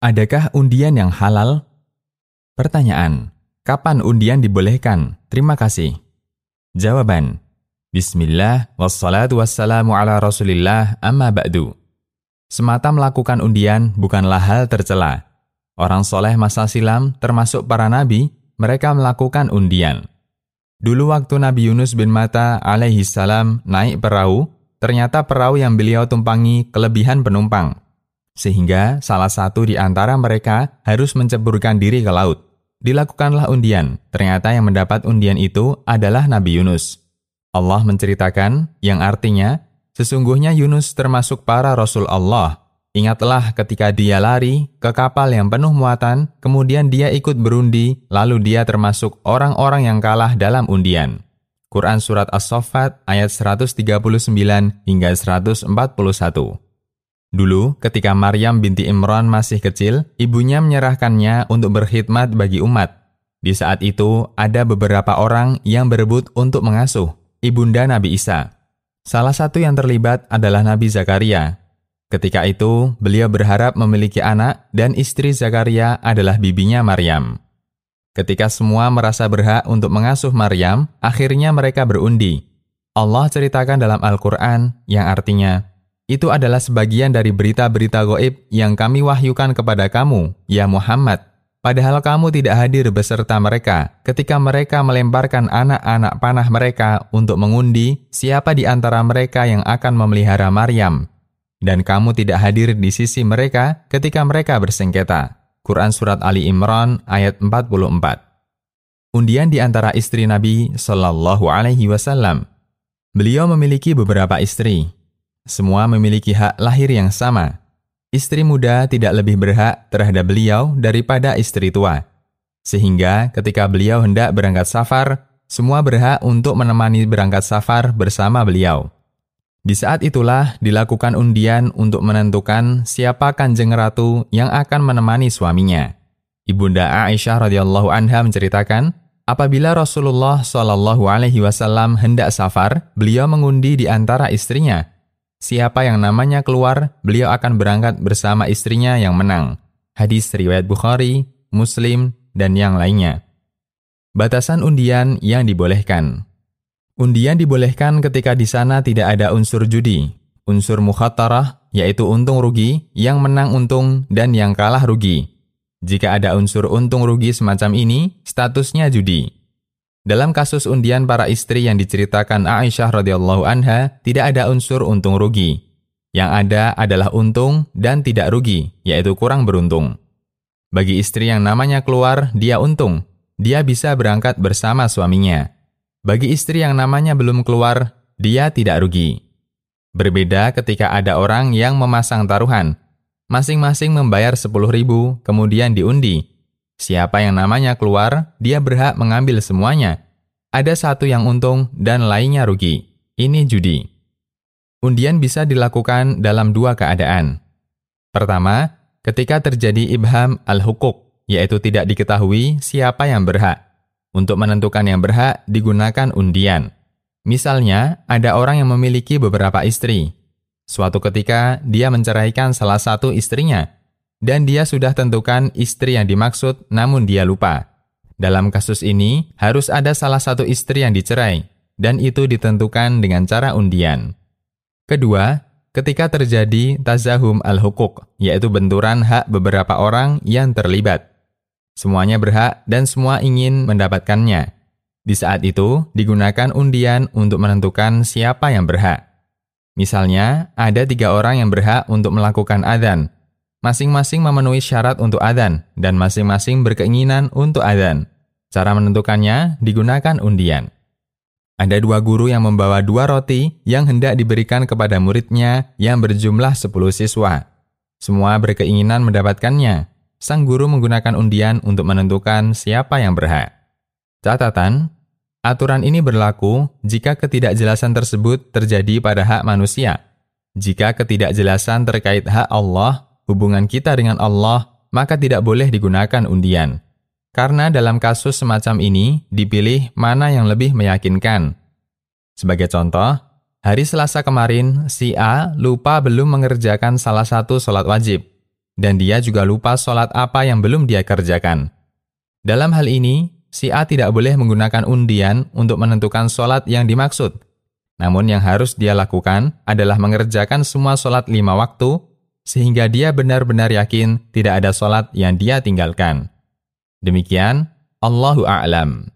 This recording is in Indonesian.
Adakah undian yang halal? Pertanyaan. Kapan undian dibolehkan? Terima kasih. Jawaban. Bismillah, wassalatu wassalamu ala rasulillah, amma ba'du. Semata melakukan undian bukanlah hal tercela. Orang soleh masa silam, termasuk para nabi, mereka melakukan undian. Dulu waktu Nabi Yunus bin Mata alaihi salam naik perahu, ternyata perahu yang beliau tumpangi kelebihan penumpang. Sehingga salah satu di antara mereka harus menceburkan diri ke laut. Dilakukanlah undian, ternyata yang mendapat undian itu adalah Nabi Yunus. Allah menceritakan, yang artinya, sesungguhnya Yunus termasuk para Rasul Allah. Ingatlah ketika dia lari ke kapal yang penuh muatan, kemudian dia ikut berundi, lalu dia termasuk orang-orang yang kalah dalam undian. Quran Surat As-Soffat ayat 139 hingga 141 Dulu, ketika Maryam binti Imran masih kecil, ibunya menyerahkannya untuk berkhidmat bagi umat. Di saat itu, ada beberapa orang yang berebut untuk mengasuh ibunda Nabi Isa. Salah satu yang terlibat adalah Nabi Zakaria. Ketika itu, beliau berharap memiliki anak dan istri Zakaria adalah bibinya Maryam. Ketika semua merasa berhak untuk mengasuh Maryam, akhirnya mereka berundi. Allah ceritakan dalam Al-Quran yang artinya, itu adalah sebagian dari berita-berita goib yang kami wahyukan kepada kamu, ya Muhammad. Padahal kamu tidak hadir beserta mereka ketika mereka melemparkan anak-anak panah mereka untuk mengundi siapa di antara mereka yang akan memelihara Maryam. Dan kamu tidak hadir di sisi mereka ketika mereka bersengketa. Quran Surat Ali Imran ayat 44 Undian di antara istri Nabi Sallallahu Alaihi Wasallam Beliau memiliki beberapa istri, semua memiliki hak lahir yang sama. Istri muda tidak lebih berhak terhadap beliau daripada istri tua. Sehingga ketika beliau hendak berangkat safar, semua berhak untuk menemani berangkat safar bersama beliau. Di saat itulah dilakukan undian untuk menentukan siapa kanjeng ratu yang akan menemani suaminya. Ibunda Aisyah radhiyallahu anha menceritakan, apabila Rasulullah shallallahu alaihi wasallam hendak safar, beliau mengundi di antara istrinya Siapa yang namanya keluar, beliau akan berangkat bersama istrinya yang menang. Hadis riwayat Bukhari, Muslim, dan yang lainnya. Batasan undian yang dibolehkan. Undian dibolehkan ketika di sana tidak ada unsur judi, unsur mukhatarah, yaitu untung rugi, yang menang untung, dan yang kalah rugi. Jika ada unsur untung rugi semacam ini, statusnya judi. Dalam kasus undian para istri yang diceritakan Aisyah radhiyallahu anha, tidak ada unsur untung rugi. Yang ada adalah untung dan tidak rugi, yaitu kurang beruntung. Bagi istri yang namanya keluar, dia untung. Dia bisa berangkat bersama suaminya. Bagi istri yang namanya belum keluar, dia tidak rugi. Berbeda ketika ada orang yang memasang taruhan. Masing-masing membayar 10 ribu, kemudian diundi. Siapa yang namanya keluar, dia berhak mengambil semuanya. Ada satu yang untung dan lainnya rugi. Ini judi. Undian bisa dilakukan dalam dua keadaan. Pertama, ketika terjadi ibham al-hukuk, yaitu tidak diketahui siapa yang berhak. Untuk menentukan yang berhak, digunakan undian. Misalnya, ada orang yang memiliki beberapa istri. Suatu ketika, dia menceraikan salah satu istrinya, dan dia sudah tentukan istri yang dimaksud namun dia lupa. Dalam kasus ini, harus ada salah satu istri yang dicerai, dan itu ditentukan dengan cara undian. Kedua, ketika terjadi tazahum al-hukuk, yaitu benturan hak beberapa orang yang terlibat. Semuanya berhak dan semua ingin mendapatkannya. Di saat itu, digunakan undian untuk menentukan siapa yang berhak. Misalnya, ada tiga orang yang berhak untuk melakukan adzan, Masing-masing memenuhi syarat untuk adzan dan masing-masing berkeinginan untuk adzan. Cara menentukannya digunakan undian. Ada dua guru yang membawa dua roti yang hendak diberikan kepada muridnya yang berjumlah 10 siswa. Semua berkeinginan mendapatkannya. Sang guru menggunakan undian untuk menentukan siapa yang berhak. Catatan, aturan ini berlaku jika ketidakjelasan tersebut terjadi pada hak manusia. Jika ketidakjelasan terkait hak Allah hubungan kita dengan Allah, maka tidak boleh digunakan undian. Karena dalam kasus semacam ini dipilih mana yang lebih meyakinkan. Sebagai contoh, hari Selasa kemarin si A lupa belum mengerjakan salah satu sholat wajib, dan dia juga lupa sholat apa yang belum dia kerjakan. Dalam hal ini, si A tidak boleh menggunakan undian untuk menentukan sholat yang dimaksud. Namun yang harus dia lakukan adalah mengerjakan semua sholat lima waktu sehingga dia benar-benar yakin tidak ada sholat yang dia tinggalkan. Demikian, Allahu a'lam.